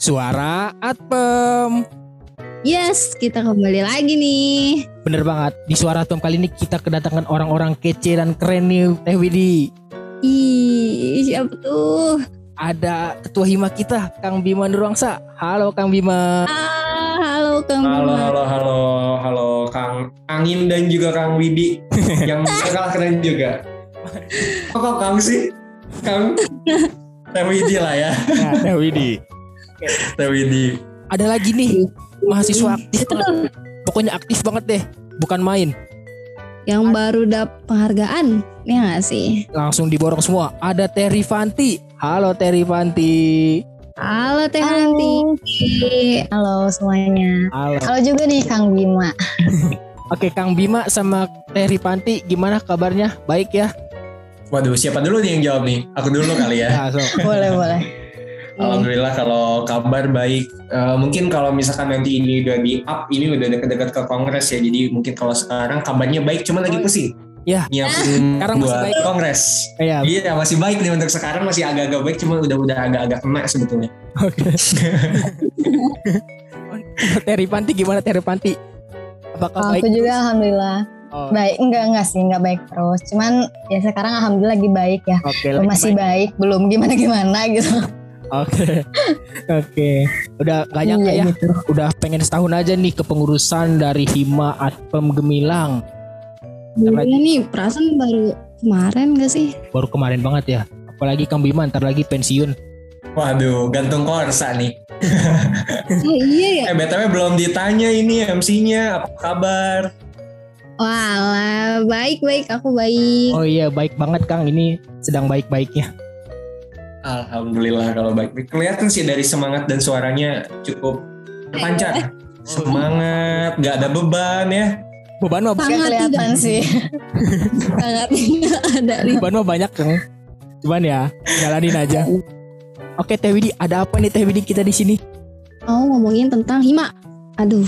Suara Atpem. Yes, kita kembali lagi nih. Bener banget. Di Suara Atpem kali ini kita kedatangan orang-orang kece dan keren nih, Teh Widi. Ih, siapa tuh? Ada ketua hima kita, Kang Bima Nurwangsa. Halo Kang Bima. Ah, halo Kang Halo, Bima. halo, halo, halo, Kang Angin dan juga Kang Widi yang kalah keren juga. Kok kok Kang sih? Kang Teh Widi lah ya, Nah, Teh Widi. Teh Widi. Ada lagi nih, mahasiswa aktif banget. Pokoknya aktif banget deh, bukan main. Yang baru dapat penghargaan, ya nggak sih? Langsung diborong semua. Ada Terry Fanti. Halo Terry Fanti. Halo Teh Hanti. Halo semuanya. Halo. Halo juga nih Kang Bima. Oke, Kang Bima sama Terry Fanti gimana kabarnya? Baik ya? Waduh, siapa dulu nih yang jawab nih? Aku dulu kali ya. Nah, so. boleh boleh. Alhamdulillah kalau kabar baik. Eh, mungkin kalau misalkan nanti ini udah di up, ini udah dekat-dekat ke kongres ya. Jadi mungkin kalau sekarang kabarnya baik, cuma lagi pusing. Ya. Nyiapin Sekarang masih buat baik. kongres. Iya, Iya masih baik nih untuk sekarang masih agak-agak baik, cuma udah udah agak-agak kena sebetulnya. Oke. Terry Panti gimana Terry Panti? Apakah baik? Aku juga alhamdulillah Oh, baik. Enggak enggak sih enggak baik terus. Cuman ya sekarang alhamdulillah lagi baik ya. Lagi masih baik. baik, belum gimana gimana gitu. Oke. Oke. Udah gak nyangka Iya, ya. gitu. Udah pengen setahun aja nih kepengurusan dari Hima Atpem Gemilang. Iya nih, perasaan baru kemarin gak sih? Baru kemarin banget ya. Apalagi Kang Bima ntar lagi pensiun. Waduh, gantung korsa nih. Oh iya ya. Eh BTW belum ditanya ini MC-nya apa kabar? Walah, baik-baik, aku baik. Oh iya, baik banget Kang. Ini sedang baik-baiknya. Alhamdulillah kalau baik. Kelihatan sih dari semangat dan suaranya cukup terpancar. Semangat, nggak ada beban ya. Beban mah Sangat kelihatan sih. Sangat tidak ada beban mah banyak Kang. Cuman ya, jalanin aja. Oke Teh Widi, ada apa nih Teh Widi kita di sini? Mau ngomongin tentang hima. Aduh,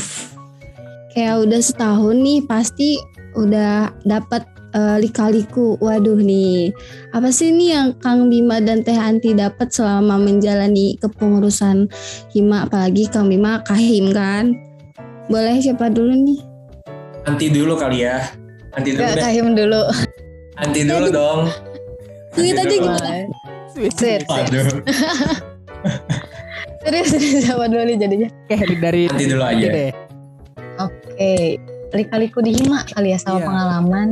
kayak udah setahun nih pasti udah dapat eh, lika-liku. Waduh nih, apa sih nih yang Kang Bima dan Teh Anti dapat selama menjalani kepengurusan hima? Apalagi Kang Bima kahim kan? Boleh siapa dulu nih? Nanti dulu kali ya. Nanti dulu deh. kahim dulu. Nanti dulu dong. Tweet aja dulu. gimana? Sweet, sweet. Serius, serius siapa dulu nih jadinya? Oke, dari Nanti dulu aja. Oke, lika-liku di Hima kali ya sama Iya. pengalaman.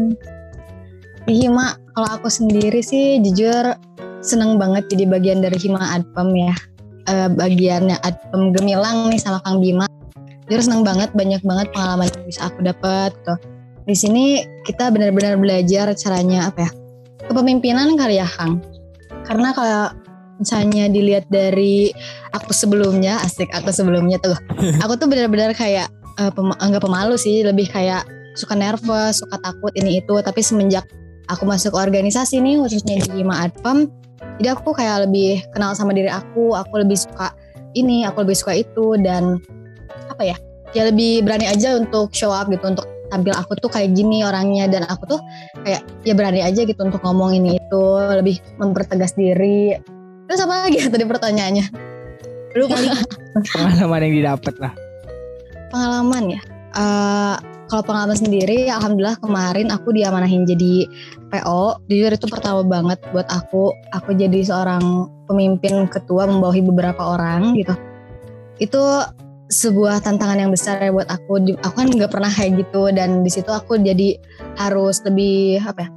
Hima, kalau aku sendiri sih jujur seneng banget jadi bagian dari Hima Adpem ya. Eh, bagiannya Adpem Gemilang nih sama Kang Bima. Jujur seneng banget, banyak banget pengalaman yang bisa aku dapat gitu. Di sini kita benar-benar belajar caranya apa ya? Kepemimpinan kali ya Kang. Karena kalau misalnya dilihat dari aku sebelumnya, asik aku sebelumnya tuh. aku tuh benar-benar kayak eh, pema- enggak pemalu sih lebih kayak suka nervous suka takut ini itu tapi semenjak aku masuk organisasi nih khususnya di Hima Adpam jadi aku kayak lebih kenal sama diri aku aku lebih suka ini aku lebih suka itu dan apa ya ya lebih berani aja untuk show up gitu untuk tampil aku tuh kayak gini orangnya dan aku tuh kayak ya berani aja gitu untuk ngomong ini itu lebih mempertegas diri. Terus apa lagi ya tadi pertanyaannya? Lupa. Pengalaman yang didapat lah. pengalaman ya? Eh, kalau pengalaman sendiri alhamdulillah kemarin aku diamanahin jadi PO jujur itu pertama banget buat aku. Aku jadi seorang pemimpin ketua membawahi beberapa orang gitu. Itu sebuah tantangan yang besar ya buat aku. Aku kan nggak pernah kayak gitu dan di situ aku jadi harus lebih apa ya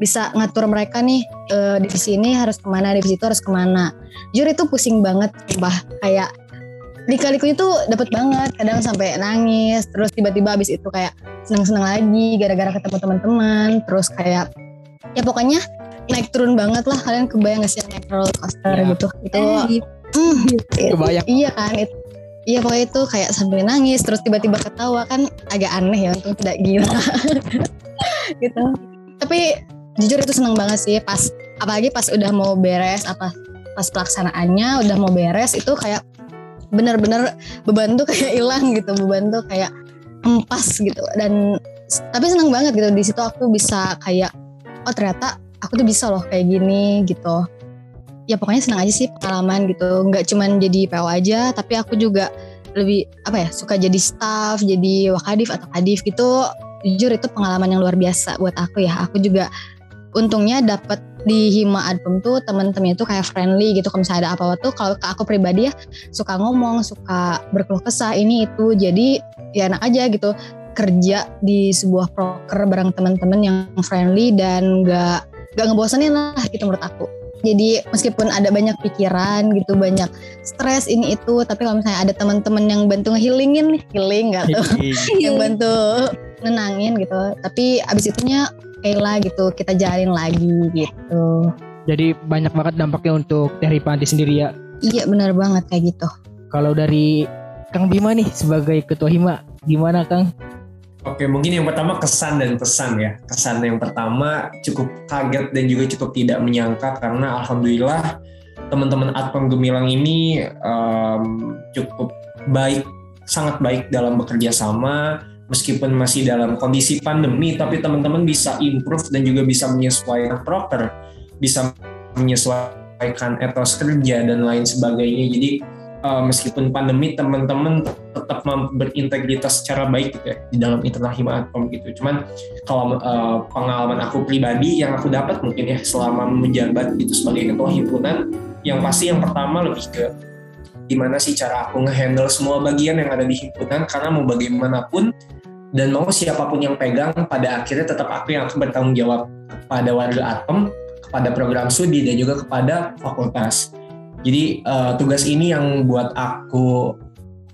bisa ngatur mereka nih eh, di sini harus ke mana di situ harus ke mana. Jujur itu pusing banget sumpah. Kayak lika-likunya tuh dapat banget kadang sampai nangis terus tiba-tiba abis itu kayak seneng-seneng lagi gara-gara ketemu teman-teman terus kayak ya pokoknya naik turun banget lah. Kalian kebayang gak sih naik roller coaster Ya. gitu? Itu Eh, hmm, it- Kebayang. iya kan itu iya pokoknya itu kayak sambil nangis terus tiba-tiba ketawa kan agak aneh ya untung tidak gila. Gitu. Tapi jujur itu seneng banget sih pas apalagi pas udah mau beres apa pas pelaksanaannya udah mau beres itu kayak bener-bener beban tuh kayak hilang gitu beban tuh kayak empas gitu. Dan tapi seneng banget gitu di situ aku bisa kayak oh ternyata aku tuh bisa loh kayak gini gitu. Ya pokoknya senang aja sih pengalaman gitu nggak cuman jadi PO aja tapi aku juga lebih apa ya suka jadi staff jadi wakadif atau kadif gitu. Jujur itu pengalaman yang luar biasa buat aku ya. Aku juga untungnya dapat di Hima Adpem tuh teman-temannya tuh kayak friendly gitu. Kalau misalnya ada apa-apa tuh kalau ke aku pribadi ya suka ngomong suka berkeluh kesah ini itu. Jadi ya enak aja gitu. Kerja di sebuah proker bareng teman-teman yang friendly dan gak gak ngebosenin lah gitu menurut aku. Jadi meskipun ada banyak pikiran gitu banyak stres ini itu tapi kalau misalnya ada teman-teman yang bantu ngehilingin nih healing gak tuh? Yang bantu nenangin gitu. Tapi abis itunya Kayla gitu kita jalanin lagi gitu Jadi banyak banget dampaknya untuk Teh Ripanti sendiri ya. iya benar banget kayak gitu Kalau dari Kang Bima nih sebagai ketua Hima, gimana Kang? Oke, mungkin yang pertama kesan dan pesan ya. Kesan yang pertama cukup kaget dan juga cukup tidak menyangka karena alhamdulillah teman-teman Atpem Gemilang ini em, cukup baik, sangat baik dalam bekerja sama. Meskipun masih dalam kondisi pandemi, tapi teman-teman bisa improve dan juga bisa menyesuaikan proker, bisa menyesuaikan etos kerja dan lain sebagainya. Jadi eh, meskipun pandemi teman-teman tetap berintegritas secara baik gitu ya di dalam internal hima Atpem gitu. Cuman kalau eh, pengalaman aku pribadi yang aku dapat mungkin ya selama menjabat itu sebagai ketua himpunan, yang pasti yang pertama lebih ke gimana sih cara aku ngehandle semua bagian yang ada di himpunan karena mau bagaimanapun dan mau siapa pun yang pegang pada akhirnya tetap aku yang akan bertanggung jawab kepada warga Atpem, kepada program studi dan juga kepada fakultas. Jadi eh, tugas ini yang buat aku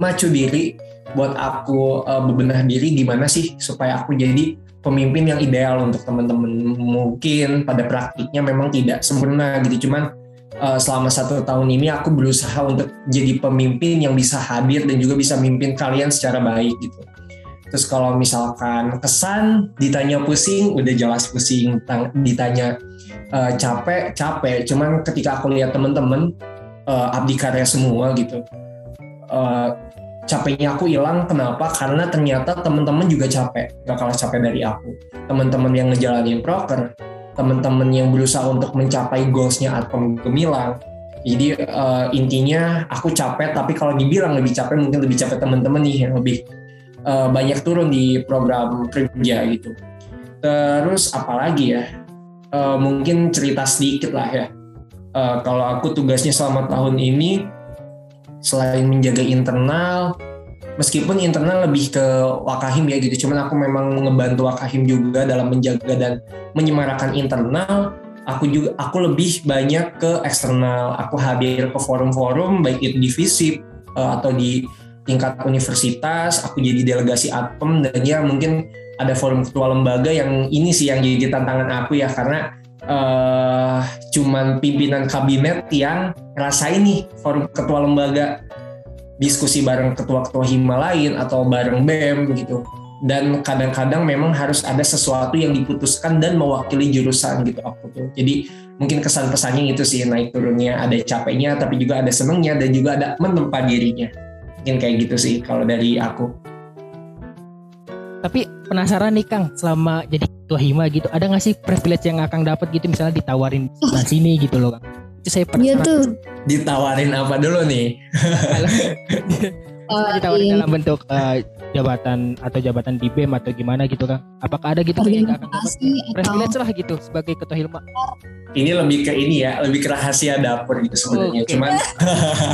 macu diri, buat aku eh, bebenah diri gimana sih supaya aku jadi pemimpin yang ideal untuk teman-teman. Mungkin pada praktiknya memang tidak sempurna gitu, cuman eh, selama satu tahun ini aku berusaha untuk jadi pemimpin yang bisa hadir dan juga bisa memimpin kalian secara baik gitu. Terus kalau misalkan kesan ditanya pusing, udah jelas pusing. Ditanya eh, capek, capek. Cuman ketika aku lihat teman-teman eh, abdi karya semua gitu, eh, capeknya aku hilang. Kenapa? Karena ternyata teman-teman juga capek, gak kalah capek dari aku. Teman-teman yang ngejalanin proker, teman-teman yang berusaha untuk mencapai goalsnya Atpem Gemilang. Jadi eh, intinya aku capek, tapi kalau dibilang lebih capek mungkin lebih capek teman-teman nih yang lebih eh, banyak turun di program kerja gitu. Terus apalagi ya? Eh, mungkin cerita sedikit lah ya. Eh, kalau aku tugasnya selama tahun ini selain menjaga internal, meskipun internal lebih ke Wakahim ya gitu, cuman aku memang ngebantu Wakahim juga dalam menjaga dan menyemarakan internal. Aku juga aku lebih banyak ke eksternal. Aku hadir ke forum-forum baik itu di FISIP eh, atau di tingkat universitas. Aku jadi delegasi Atpem dan ya mungkin ada forum ketua lembaga yang ini sih yang jadi tantangan aku ya karena eh cuman pimpinan kabinet yang rasain nih forum ketua lembaga diskusi bareng ketua-ketua hima lain atau bareng BEM gitu dan kadang-kadang memang harus ada sesuatu yang diputuskan dan mewakili jurusan gitu aku tuh jadi mungkin kesan pesannya itu sih naik turunnya ada capeknya tapi juga ada senengnya dan juga ada menempa dirinya mungkin kayak gitu sih kalau dari aku Tapi penasaran nih Kang, selama jadi ketua Hima gitu, ada nggak sih privilege yang akan dapat gitu misalnya ditawarin sana sini gitu loh Kang? Itu saya Iya penasaran. tuh. ditawarin apa dulu nih Oh, ditawarin iya. dalam bentuk eh, jabatan atau jabatan di BEM atau gimana gitu Kang? Apakah ada gitu Kang, yang akan dapat Organisasi atau privilege lah gitu sebagai ketua Hilma? ini lebih ke ini ya, lebih ke rahasia dapur gitu sebenarnya. Oke. Cuman,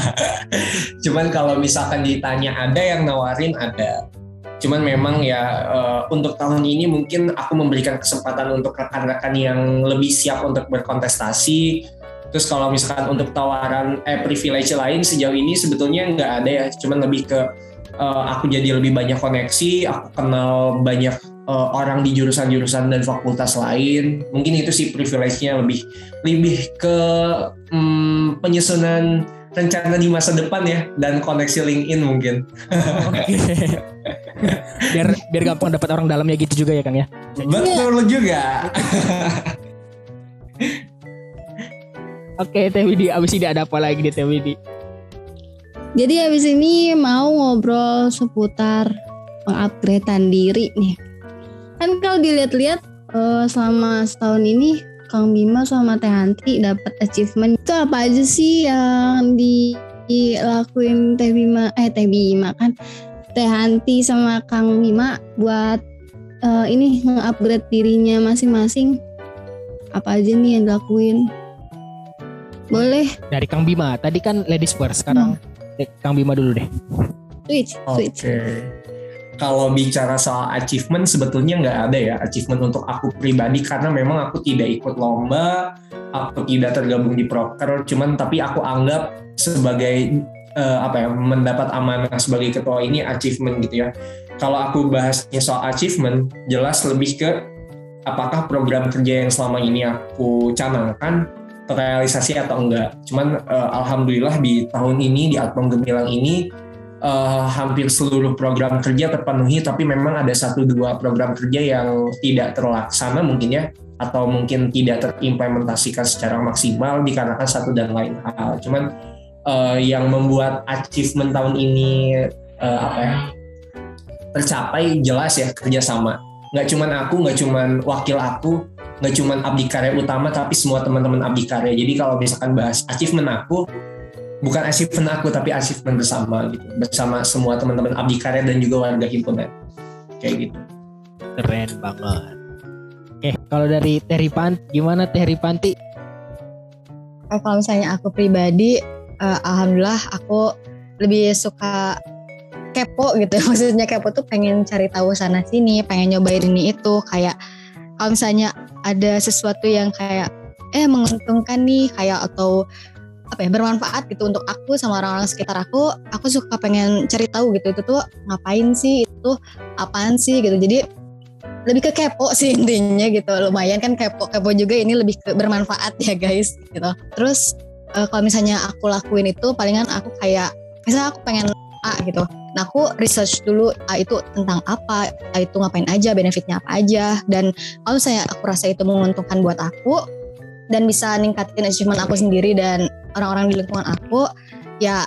cuman kalau misalkan ditanya ada yang nawarin ada. Cuman memang ya eh, untuk tahun ini mungkin aku memberikan kesempatan untuk rekan-rekan yang lebih siap untuk berkontestasi. Terus kalau misalkan untuk tawaran eh privilege lain sejauh ini sebetulnya nggak ada ya. Cuman lebih ke eh, aku jadi lebih banyak koneksi, aku kenal banyak eh, orang di jurusan-jurusan dan fakultas lain. Mungkin itu sih privilege-nya lebih lebih ke hmm, penyusunan rencana di masa depan ya dan koneksi LinkedIn mungkin. Oke. biar biar gampang dapat orang dalamnya gitu juga ya Kang ya. Betul juga. Oke Teh Widi, abis ini ada apa lagi di Teh Widi? Jadi habis ini mau ngobrol seputar pengupgradean diri nih. Kan kalau dilihat-lihat eh, selama setahun ini Kang Bima sama Teh Hanti dapat achievement. Itu apa aja sih yang di dilakuin Teh Bima eh Teh Bima kan? Teh Hanti sama Kang Bima buat uh, ini nge-upgrade dirinya masing-masing. Apa aja nih yang dilakuin? Boleh. Dari Kang Bima. Tadi kan ladies first, sekarang eh, Kang Bima dulu deh. switch Oke. switch Kalau bicara soal achievement sebetulnya nggak ada ya achievement untuk aku pribadi karena memang aku tidak ikut lomba, aku tidak tergabung di proker, cuman tapi aku anggap sebagai eh, apa ya mendapat amanah sebagai ketua ini achievement gitu ya. Kalau aku bahasnya soal achievement, jelas lebih ke apakah program kerja yang selama ini aku canangkan terrealisasi atau enggak. Cuman eh, alhamdulillah di tahun ini di Atpom Gemilang ini eh, hampir seluruh program kerja terpenuhi, tapi memang ada satu dua program kerja yang tidak terlaksana mungkin ya, atau mungkin tidak terimplementasikan secara maksimal dikarenakan satu dan lain hal. Cuman eh, yang membuat achievement tahun ini eh, apa ya tercapai jelas ya kerjasama. Nggak cuman aku, nggak cuman wakil aku, nggak cuman abdi karya utama, tapi semua teman-teman abdi karya. Jadi kalau misalkan bahas achievement aku, bukan achievement aku tapi achievement bersama gitu bersama semua teman-teman abdi karya dan juga warga himpunan kayak gitu Keren banget. Oke, kalau dari Teh Ripanti, gimana Teh Ripanti? Eh, kalau misalnya aku pribadi, eh, alhamdulillah aku lebih suka kepo gitu. Maksudnya kepo tuh pengen cari tahu sana sini, pengen nyobain ini itu. Kayak kalau misalnya ada sesuatu yang kayak eh menguntungkan nih kayak atau apa ya bermanfaat gitu untuk aku sama orang-orang sekitar aku aku suka pengen cari tahu gitu itu tuh ngapain sih? Itu apaan sih? gitu. Jadi lebih ke kepo sih intinya gitu. Lumayan kan kepo kepo juga ini lebih ke bermanfaat ya guys gitu. Terus eh, kalau misalnya aku lakuin itu palingan aku kayak misalnya aku pengen A gitu nah aku research dulu A itu tentang apa? A itu ngapain aja? Benefitnya apa aja? Dan kalau misalnya aku rasa itu menguntungkan buat aku dan bisa ningkatin achievement aku sendiri dan orang-orang di lingkungan aku ya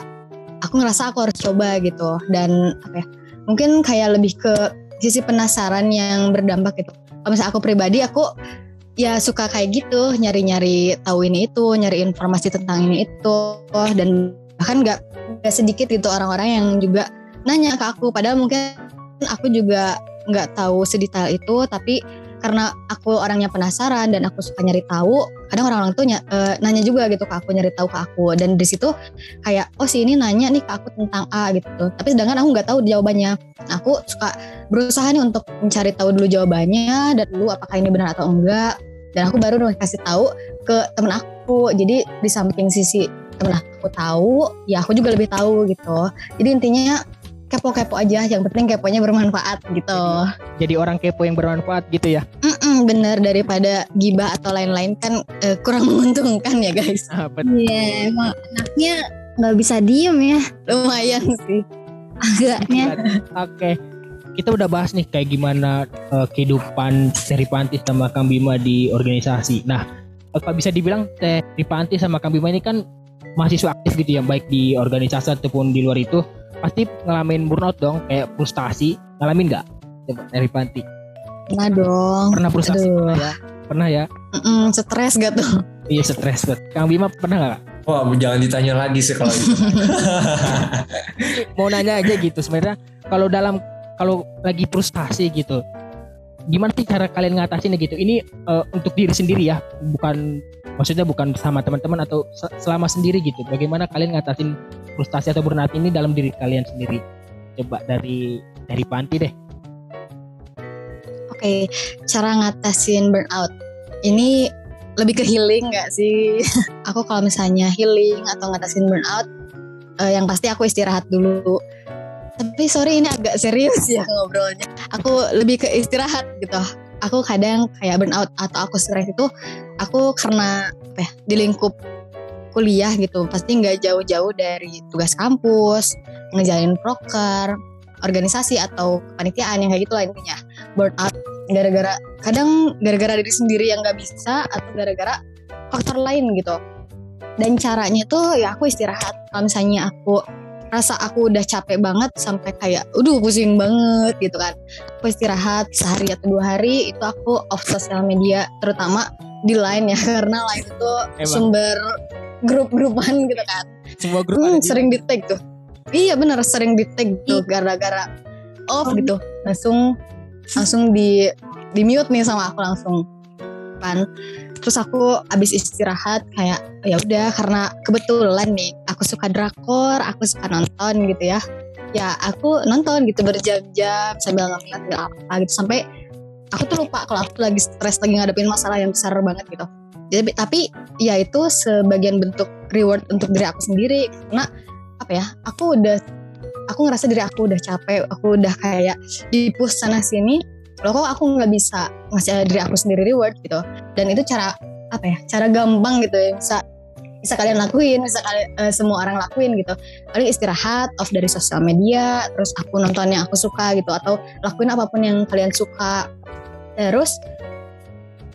aku ngerasa aku harus coba gitu. Dan apa ya mungkin kayak lebih ke sisi penasaran yang berdampak gitu. Kalau misalnya aku pribadi aku ya suka kayak gitu nyari-nyari tahu ini itu nyari informasi tentang ini itu dan bahkan nggak sedikit gitu orang-orang yang juga nanya ke aku. Padahal mungkin aku juga nggak tahu sedetail itu tapi karena aku orangnya penasaran dan aku suka nyari tahu kadang orang-orang tuh eh, nanya juga gitu ke aku nyari tahu ke aku. Dan di situ kayak oh si ini nanya nih ke aku tentang A gitu. Tapi sedangkan aku nggak tahu jawabannya. Aku suka berusaha nih untuk mencari tahu dulu jawabannya dan dulu apakah ini benar atau enggak. Dan aku baru kasih tahu ke temen aku. Jadi di samping sisi temen aku tahu ya aku juga lebih tahu gitu. Jadi intinya kepo-kepo aja yang penting keponya bermanfaat gitu Jadi orang kepo yang bermanfaat gitu ya? Mm-mm, bener daripada gibah atau lain-lain kan eh, kurang menguntungkan ya guys Ah. Iya, emang anaknya nggak bisa diem ya. lumayan sih Agaknya. Oke. Kita udah bahas nih kayak gimana eh, kehidupan Teh Ripanti sama Kang Bima di organisasi. Nah, apa bisa dibilang Teh Ripanti sama Kang Bima ini kan mahasiswa aktif gitu ya, baik di organisasi ataupun di luar itu pasti ngalamin burnout dong, kayak frustasi. Ngalamin nggak? Coba Teh Ripanti. pernah dong Pernah frustasi? Aduh. Pernah ya? Pernah ya? Mm-mm, stres gak tuh Iya stres banget. Kang Bima pernah nggak? Kak? wah jangan ditanya lagi sih kalau itu Mau nanya aja gitu sebenarnya kalau dalam kalau lagi frustasi gitu gimana sih cara kalian ngatasinnya gitu ini eh, untuk diri sendiri ya bukan maksudnya bukan sama teman-teman atau se- selama sendiri gitu bagaimana kalian ngatasin frustasi atau burnout ini dalam diri kalian sendiri coba dari dari Panti deh Oke, cara ngatasin burnout. Ini lebih ke healing gak sih? aku kalau misalnya healing atau ngatasin burnout, eh, yang pasti aku istirahat dulu. Tapi sorry ini agak serius ya ngobrolnya. Aku lebih ke istirahat gitu. Aku kadang kayak burnout atau aku stres itu, aku karena apa ya, di lingkup kuliah gitu, pasti nggak jauh-jauh dari tugas kampus, ngejalin proker, organisasi atau kepanitiaan yang kayak gitu lah intinya burnout gara-gara kadang gara-gara diri sendiri yang nggak bisa atau gara-gara faktor lain gitu. Dan caranya tuh ya aku istirahat. Kalau misalnya aku rasa aku udah capek banget sampai kayak udah pusing banget gitu kan. Aku istirahat sehari atau dua hari itu aku off sosial media terutama di line ya. Karena line itu Emang. sumber grup-grupan gitu kan. Semua grup Hmm, sering di tag tuh. Iya bener sering di tag tuh gara-gara off gitu. Langsung langsung di di mute nih sama aku langsung. Kan. Terus aku abis istirahat kayak ya udah karena kebetulan nih aku suka drakor aku suka nonton gitu ya. Ya aku nonton gitu berjam-jam sambil ngeliat apa gitu. Sampai aku tuh lupa kalau aku lagi stres lagi ngadepin masalah yang besar banget gitu jadi tapi ya itu sebagian bentuk reward untuk diri aku sendiri. Karena apa ya aku udah aku ngerasa diri aku udah capek aku udah kayak di push sana sini loh kok aku nggak bisa ngasih diri aku sendiri reward gitu. Dan itu cara apa ya cara gampang gitu ya bisa bisa kalian lakuin bisa kalian eh, semua orang lakuin gitu. Paling istirahat off dari sosial media terus aku nonton yang aku suka gitu atau lakuin apa pun yang kalian suka. Terus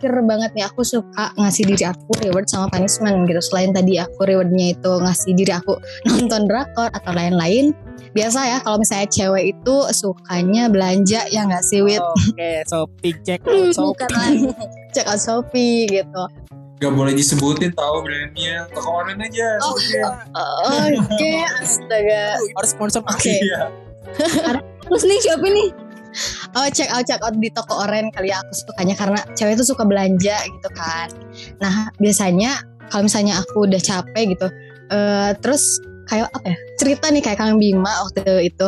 pikir banget nih aku suka ngasih diri aku reward sama punishment gitu selain tadi aku rewardnya itu ngasih diri aku nonton drakor atau lain-lain biasa ya kalau misalnya cewek itu sukanya belanja ya nggak sih Wit Oke, Shopee cek out Bukan Shopee. lagi. check out Shopee gitu Gak boleh disebutin tahu brandnya. Toko online aja. Oh, oke astaga Harus sponsor oke Iya. Terus nih siapa nih? Oh check out check out di toko oren kali ya aku sukanya karena cewek itu suka belanja gitu kan nah biasanya kalau misalnya aku udah capek gitu eh terus kayak apa ya cerita nih kayak Kang Bima waktu itu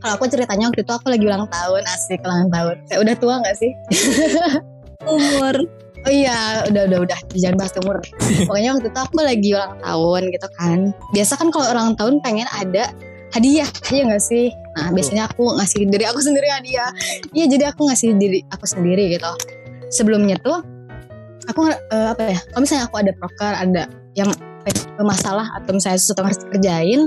kalau aku ceritanya waktu itu aku lagi ulang tahun asik ulang tahun saya udah tua nggak sih Umur. Oh iya, udah udah udah jangan bahas umur. Pokoknya waktu itu aku lagi ulang tahun gitu kan. Biasa kan kalau ulang tahun pengen ada hadiah, iya gak sih? Nah biasanya aku ngasih diri aku sendiri hadiah. Iya jadi aku ngasih diri aku sendiri gitu. Sebelumnya tuh aku eh, apa ya? Kalau misalnya aku ada proker, ada yang ya, masalah atau misalnya sesuatu yang harus dikerjain,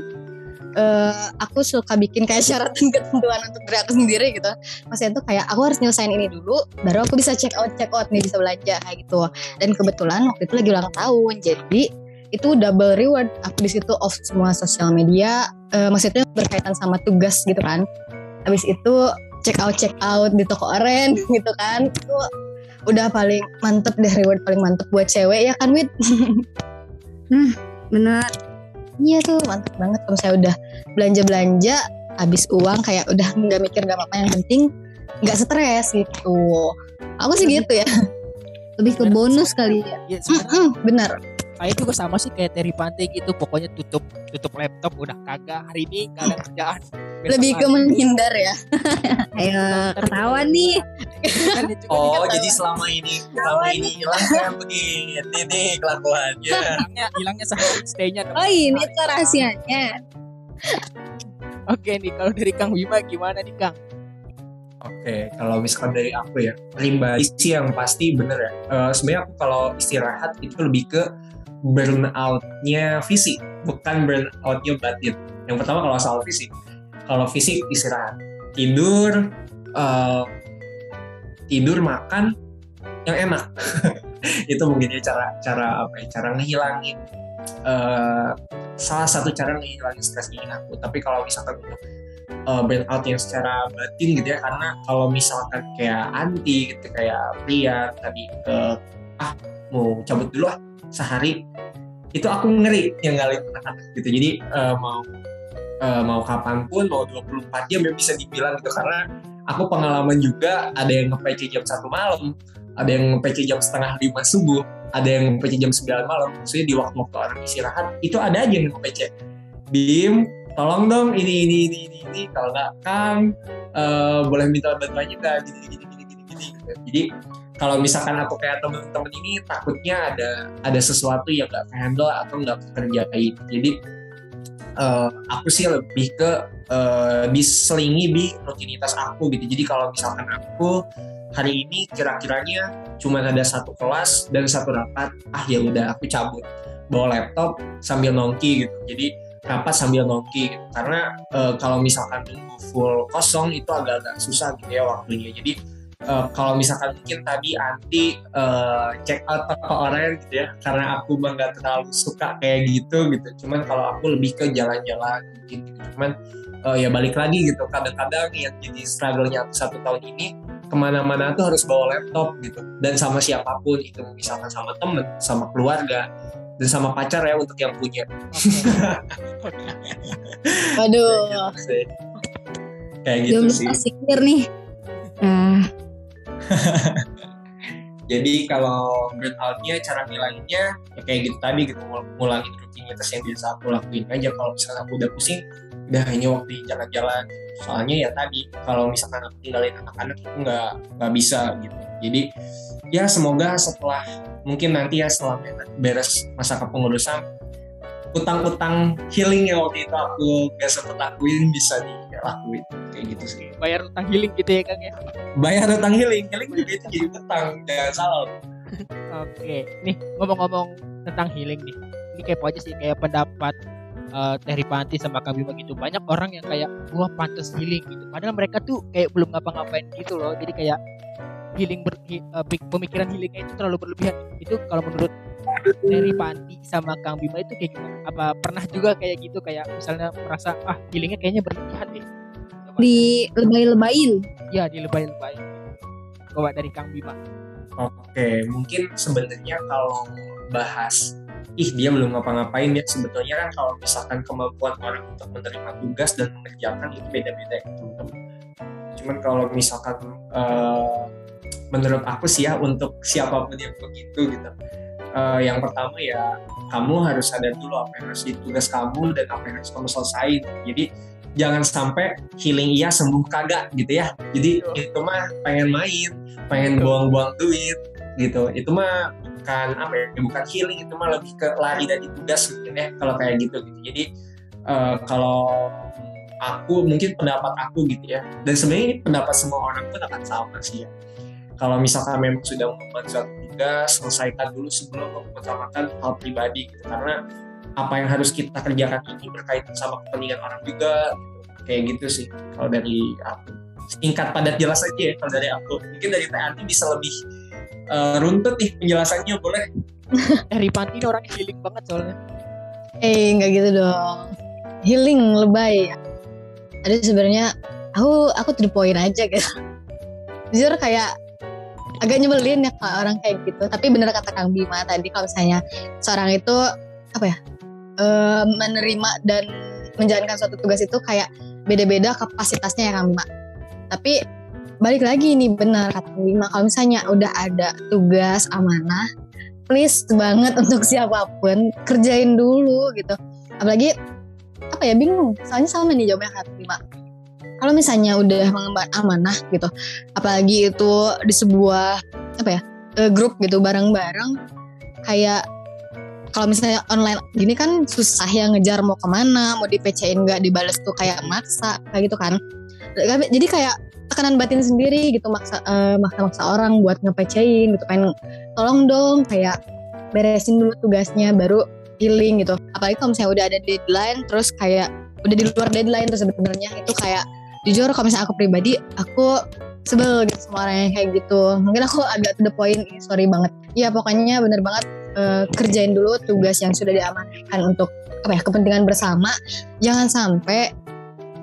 eh, aku suka bikin kayak syarat dan ketentuan untuk diri aku sendiri gitu. Maksudnya tuh kayak aku harus nyelesain ini dulu, baru aku bisa check out check out nih bisa belanja kayak gitu. Dan kebetulan waktu itu lagi ulang tahun, jadi itu double reward. Aku di situ off semua sosial media, eh, maksudnya berkaitan sama tugas gitu kan. Habis itu check out check out di toko oren gitu kan. Itu udah paling mantep deh reward paling mantep buat cewek ya kan Wid? Bener. Iya tuh mantep banget kalau saya udah belanja-belanja habis uang kayak udah nggak mikir nggak apa-apa yang penting nggak stres gitu. Aku sih gitu ya. Lebih ke bonus kali ya. Iya, sebenarnya Mm-mm, bener. Saya juga sama sih kayak Terry Pantai gitu. Pokoknya tutup tutup laptop udah kagak hari ini gak ada kerjaan. Besok Lebih ke menghindar ya. Ayo ketahuan nih. Kan Oh, jadi selama ini selama ini hilang begini nih kelakuannya. hilangnya hilangnya sehari stay-nya. Oh ini tuh rahasianya. Oke nih kalau dari Kang Bima gimana nih Kang? Oke, kalau misalkan dari aku ya, pribadi sih yang pasti bener ya. Eh, Sebenarnya aku kalau istirahat itu lebih ke burnout-nya fisik, bukan burnout-nya batin. Yang pertama kalau soal fisik, kalau fisik istirahat, tidur, eh, tidur makan yang enak. itu mungkin ya cara cara apa ya, cara ngehilangin eh, salah satu cara ngehilangin stresnya aku. Tapi kalau misalkan untuk uh, burnout yang secara batin gitu ya karena kalau misalkan kayak anti gitu kayak pria tadi uh, ah mau cabut dulu ah sehari itu aku ngeri yang ngalih anak-anak gitu. Jadi uh, mau uh, mau kapan pun mau 24 jam ya bisa dibilang gitu. Karena aku pengalaman juga ada yang nge-PC jam satu malam ada yang nge-PC jam setengah lima subuh ada yang nge-PC jam 9 malam. Maksudnya di waktu-waktu orang istirahat itu ada aja yang nge-PC Bim tolong dong ini ini ini ini, ini. kalau nggak Kang eh, boleh minta bantuannya nggak gini gini gini gini gini. Jadi kalau misalkan aku kayak temen-temen ini takutnya ada ada sesuatu yang nggak handle atau nggak kerjain jadi eh, aku sih lebih ke eh, diselingi di rutinitas aku gitu. Jadi kalau misalkan aku hari ini kira-kiranya cuma ada satu kelas dan satu rapat ah ya udah aku cabut. Bawa laptop sambil nongki gitu. Jadi rapat sambil nongki gitu. Karena eh, kalau misalkan full kosong itu agak-agak susah gitu ya waktunya. Jadi eh, kalau misalkan mungkin tadi anti eh, check out toko orang gitu ya karena aku mah nggak terlalu suka kayak gitu gitu cuman kalau aku lebih ke jalan-jalan mungkin gitu cuman eh, ya balik lagi gitu kadang-kadang yang jadi struggle-nya aku satu tahun ini ke mana-mana tuh harus bawa laptop gitu dan sama siapa pun itu misalkan sama temen sama keluarga dan sama pacar ya untuk yang punya Waduh. Kayak gitu sih. kayak gitu sih nih. Nah, jadi kalau burnoutnya cara ngilanginnya ya kayak gitu tadi gitu ngul- ngulangin rutinitas yang biasa aku lakuin aja. Kalau misalnya aku udah pusing udah hanya waktu jalan-jalan. Soalnya ya tadi kalau misalkan aku tinggalin anak-anak itu nggak nggak bisa gitu. Jadi ya semoga setelah mungkin nanti ya setelah beres masa kepengurusan utang-utang healing yang waktu itu aku gak sempet lakuin bisa dilakuin kayak gitu sih bayar utang healing gitu ya Kang ya. bayar utang healing healing juga itu jadi utang jangan salah Oke, nih ngomong-ngomong tentang healing nih. Ini kepo aja sih kayak pendapat eh, Teh Ripanti sama Kang Bima gitu. Banyak orang yang kayak gua pantas healing gitu. Padahal mereka tuh kayak belum ngapa-ngapain gitu loh. Jadi kayak healing ber, pik- pemikiran healingnya itu terlalu berlebihan. Itu kalau menurut Teh Ripanti sama Kang Bima itu kayak gimana? Apa pernah juga kayak gitu kayak misalnya merasa ah healingnya kayaknya berlebihan deh. Coba. di lebay-lebayin. ya di lebay-lebay. Coba dari Kang Bima. Oke, mungkin sebenarnya kalau bahas ih dia belum ngapa-ngapain ya sebetulnya kan kalau misalkan kemampuan orang untuk menerima tugas dan mengerjakan itu beda-beda ya teman-teman. Cuman kalau misalkan eh, menurut aku sih ya untuk siapa pun yang begitu gitu, eh, yang pertama ya kamu harus sadar dulu apa yang harus tugas kamu dan apa yang harus kamu selesaiin. Jadi jangan sampai healing iya sembuh kagak gitu ya. Jadi itu mah pengen main, pengen buang-buang duit gitu. Itu mah bukan apa ya bukan healing itu mah lebih ke lari dari tugas mungkin ya kalau kayak gitu gitu. Jadi eh, kalau aku mungkin pendapat aku gitu ya. Dan sebenarnya ini pendapat semua orang pun akan sama sih ya. Kalau misalkan memang sudah mengemban suatu selesaikan dulu sebelum mengutamakan hal pribadi gitu karena apa yang harus kita kerjakan ini berkaitan sama kepentingan orang juga gitu. kayak gitu sih kalau dari aku singkat padat jelas aja ya kalau dari aku mungkin dari Teh Anti bisa lebih eh, runtut nih penjelasannya boleh Teh Ripanti ini orangnya healing banget soalnya. Eh nggak gitu dong. Healing lebay. Ada sebenarnya aku aku to the point aja gitu. Jujur kayak agak nyebelin ya kalau orang kayak gitu. Tapi bener kata Kang Bima tadi kalau misalnya seorang itu apa ya eh, menerima dan menjalankan suatu tugas itu kayak beda-beda kapasitasnya ya Kang Bima. Tapi balik lagi nih benar kata Kang Bima kalau misalnya udah ada tugas amanah please banget untuk siapa pun kerjain dulu gitu apalagi apa ya bingung soalnya sama nih jawabnya kata Bima kalau misalnya udah mengemban amanah gitu apalagi itu di sebuah apa ya eh, grup gitu bareng-bareng kayak kalau misalnya online gini kan susah ya ngejar mau ke mana mau di PC-in nggak dibales tuh kayak maksa kayak gitu kan. Jadi kayak tekanan batin sendiri gitu maksa eh, maksa-maksa orang buat nge-PC-in gitu pengen tolong dong kayak beresin dulu tugasnya baru healing gitu. Apalagi kalau misalnya udah ada deadline terus kayak udah di luar deadline tuh sebenarnya itu kayak jujur kalau misalnya aku pribadi aku sebel gitu sama orang yang kayak gitu. Mungkin aku agak to the point sorry banget. Ya pokoknya bener banget eh, kerjain dulu tugas yang sudah diamanahkan untuk apa ya kepentingan bersama. Jangan sampai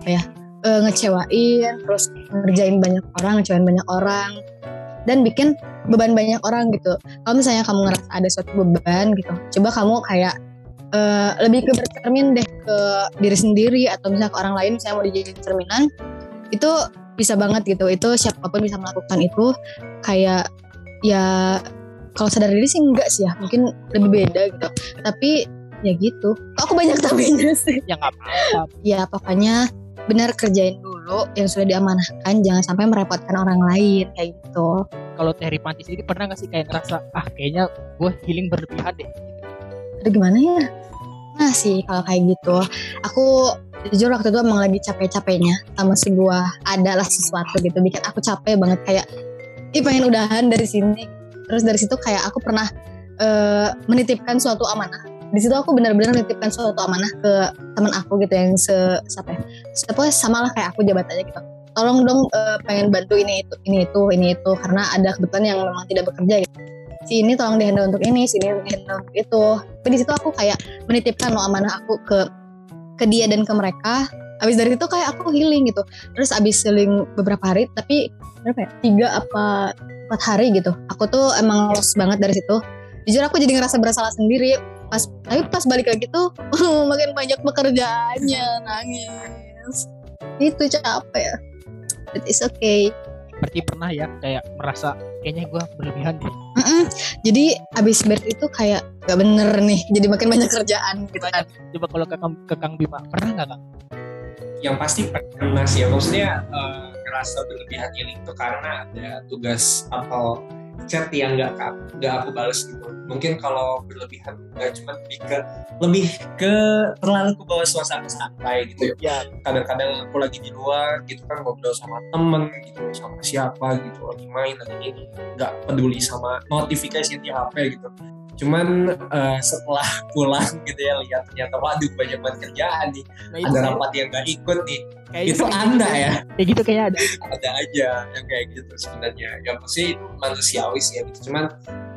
apa ya eh, ngecewain terus ngerjain banyak orang ngecewain banyak orang dan bikin beban banyak orang gitu. Kalau misalnya kamu ngerasa ada suatu beban gitu coba kamu kayak eh, lebih ke bercermin deh ke diri sendiri atau misalnya ke orang lain misalnya mau dijadiin cerminan itu bisa banget gitu. Itu siapa pun bisa melakukan itu. Kayak ya kalau sadar diri sih enggak sih ya. Mungkin lebih beda gitu. Tapi ya gitu. Kok aku banyak tapinya sih? Ya nggak apa-apa. ya pokoknya benar kerjain dulu yang sudah diamanahkan. Jangan sampai merepotkan orang lain kayak gitu. Kalau Teh Ripanti sendiri pernah nggak sih kayak ngerasa ah kayaknya gue healing berlebihan deh. Aduh gimana ya? Nah sih kalau kayak gitu aku jujur waktu itu emang lagi capek-capeknya sama si gua adalah sesuatu gitu bikin aku capek banget kayak ih pengen udahan dari sini. Terus dari situ kayak aku pernah eh, menitipkan suatu amanah. Di situ aku benar-benar menitipkan suatu amanah ke teman aku gitu yang se siapa ya? Siapa sama lah kayak aku jabatannya gitu. Tolong dong eh, pengen bantu ini itu ini itu ini itu karena ada kebetulan yang memang tidak bekerja gitu si ini tolong dihandle untuk ini, si ini dihandle untuk itu. Tapi di situ aku kayak menitipkan loh amanah aku ke ke dia dan ke mereka. Abis dari itu kayak aku healing gitu. Terus abis healing beberapa hari tapi berapa ya? Tiga apa empat hari gitu. Aku tuh emang lost banget dari situ. Jujur aku jadi ngerasa bersalah sendiri. Pas tapi pas balik lagi tuh makin banyak pekerjaannya nangis. Itu capek. But it's okay Berarti pernah ya kayak merasa kayaknya gue berlebihan deh. Mm-mm. jadi abis beres itu kayak gak bener nih jadi makin banyak kerjaan gitu kan Coba kalau ke Kang, ke Kang Bima pernah nggak Kang? yang pasti pernah sih ya maksudnya eh, ngerasa berlebihan healing itu karena ada tugas atau chat yang nggak nggak aku balas gitu. Mungkin kalau berlebihan nggak cuma lebih ke lebih ke terlalu ke bawah suasana santai gitu. Ya kadang-kadang aku lagi di luar gitu kan ngobrol sama temen gitu sama siapa gitu lagi main lagi ini. Nggak peduli sama notifikasi di HP gitu cuman eh, setelah pulang gitu ya lihat ternyata waduh banyak banget kerjaan nih. Nah, ada rapat yang nggak ikut nih. Kayak itu anda ya? Kayak gitu kayak ada. ada aja yang kayak gitu sebenarnya. Ya pasti itu manusiawi sih ya gitu. Cuman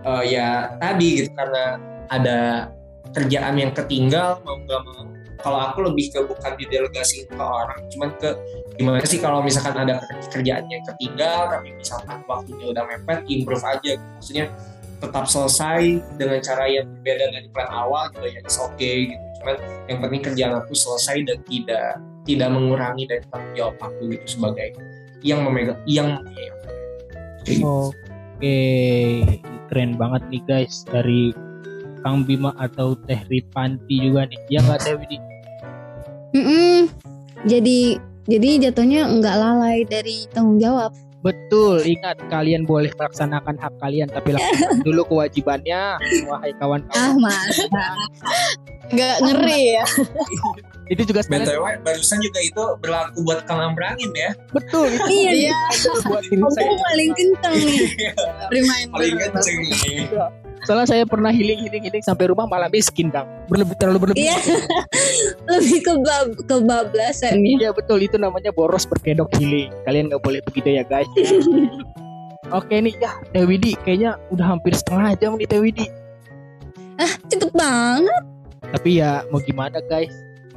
eh, ya tadi gitu karena ada kerjaan yang ketinggal mau nggak mau. Kalau aku lebih ke bukan didelegasi ke orang cuman ke gimana sih kalau misalkan ada kerjaan yang ketinggal tapi misalkan waktunya udah mepet improve aja. Gitu. maksudnya tetap selesai dengan cara yang berbeda dari plan awal gitu ya it's okay gitu cuman yang penting kerjaan aku selesai dan tidak tidak mengurangi dari tanggung jawab aku gitu sebagai yang memegang yang mempunyai gitu. Oke, keren banget nih guys dari Kang Bima atau Teh Ripanti juga nih. Ya nggak Teh Widi? Jadi jadi jatuhnya nggak lalai dari tanggung jawab. Betul, ingat kalian boleh melaksanakan hak kalian tapi lakukan dulu kewajibannya, wahai Ah kawan-kawan. mas. nggak ngeri ya Itu juga sebenarnya BTW barusan juga itu berlaku buat Kang Ambrangin ya. betul itu Iya. iya buat saya. Aku paling kenceng nih. reminder Paling kenceng nih. Soalnya saya pernah healing healing healing sampai rumah malah miskin Kang. Berlebih terlalu berlebih. Iya. Lebih ke bab- kebablasan nih. Iya betul itu namanya boros berkedok healing. Kalian nggak boleh begitu ya guys. Oke nih ya Teh Widi kayaknya udah hampir setengah jam nih Teh Widi. Cepet banget. Tapi ya mau gimana guys.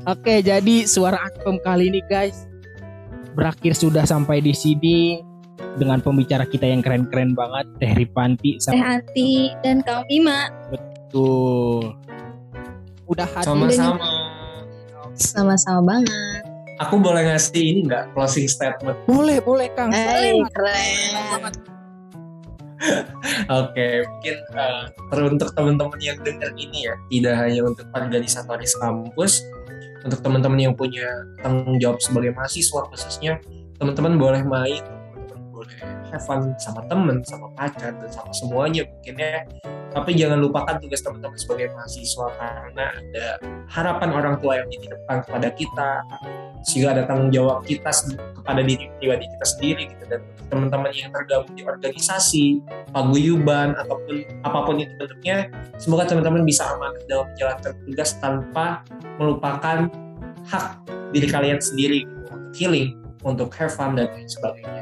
Oke jadi suara Atom kali ini guys berakhir sudah sampai di sini dengan pembicara kita yang keren-keren banget Teh Ripanti Teh sama Ati dan Kang Bima. tuh udah hadir Sama-sama. sama-sama banget Aku boleh ngasih ini nggak closing statement? boleh boleh Kang eh Boleh. keren Oke, mungkin eh, teruntuk teman-teman yang dengar ini ya, tidak hanya untuk organisatoris kampus, untuk teman-teman yang punya tanggung jawab sebagai mahasiswa khususnya, teman-teman boleh main, have fun sama temen, sama pacar, dan sama semuanya mungkin ya. Tapi jangan lupakan tugas teman-teman sebagai mahasiswa karena ada harapan orang tua yang dititipkan kepada kita, sehingga ada tanggung jawab kita kepada diri pribadi kita sendiri gitu dan teman-teman yang tergabung di organisasi paguyuban ataupun apa pun itu bentuknya semoga teman-teman bisa aman dalam menjalankan tugas tanpa melupakan hak diri kalian sendiri untuk healing untuk have fun dan lain sebagainya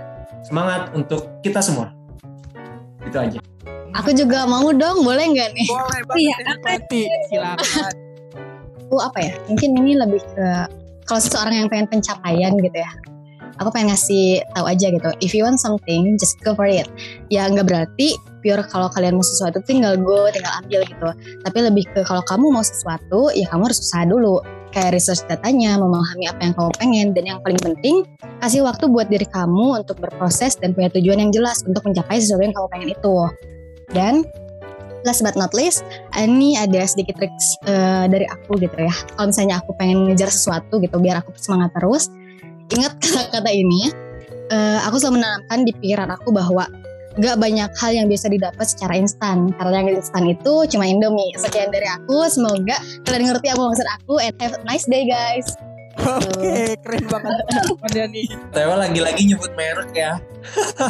semangat untuk kita semua. Itu aja. Aku juga mau dong boleh nggak nih? Boleh Iya, banget Ripanti silakan. Aku apa ya? Mungkin ini lebih ke kalau seseorang yang pengen pencapaian gitu ya aku pengen ngasih tahu aja gitu. If you want something just go for it. Ya nggak berarti pure kalau kalian mau sesuatu tinggal go tinggal ambil gitu. Tapi lebih ke kalau kamu mau sesuatu ya kamu harus usaha dulu kayak research datanya memahami apa yang kamu pengen dan yang paling penting kasih waktu buat diri kamu untuk berproses dan punya tujuan yang jelas untuk mencapai sesuatu yang kamu pengen itu dan last but not least ini ada sedikit tricks eh, dari aku gitu ya. Kalau misalnya aku pengen ngejar sesuatu gitu biar aku semangat terus, ingat kata-kata ini. eh, aku selalu menanamkan di pikiran aku bahwa gak banyak hal yang bisa didapat secara instan. Karena yang instan itu cuma Indomie. Sekian dari aku. Semoga kalian ngerti apa maksud aku. And have a nice day guys. oke keren banget nih Tewa lagi-lagi nyebut merek ya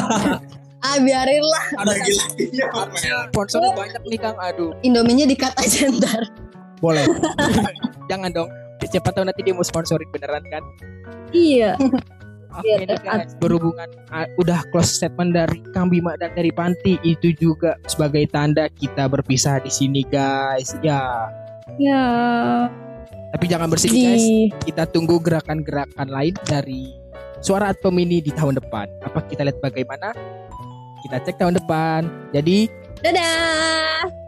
Ah biarin lah. lagi-lagi nyebut merek sponsornya banyak nih Kang aduh Indominya dikat aja ntar. boleh jangan dong siapa tahu nanti dia mau sponsorin beneran kan Iya. Iya, nih guys, berhubungan ah, udah close statement dari Kang Bima dan dari Panti itu juga sebagai tanda kita berpisah di sini guys. Ya, Ya. Tapi jangan bersedih guys. Kita tunggu gerakan-gerakan lain dari suara Atpem ini di tahun depan. Apa kita lihat bagaimana? Kita cek tahun depan. Jadi dadah.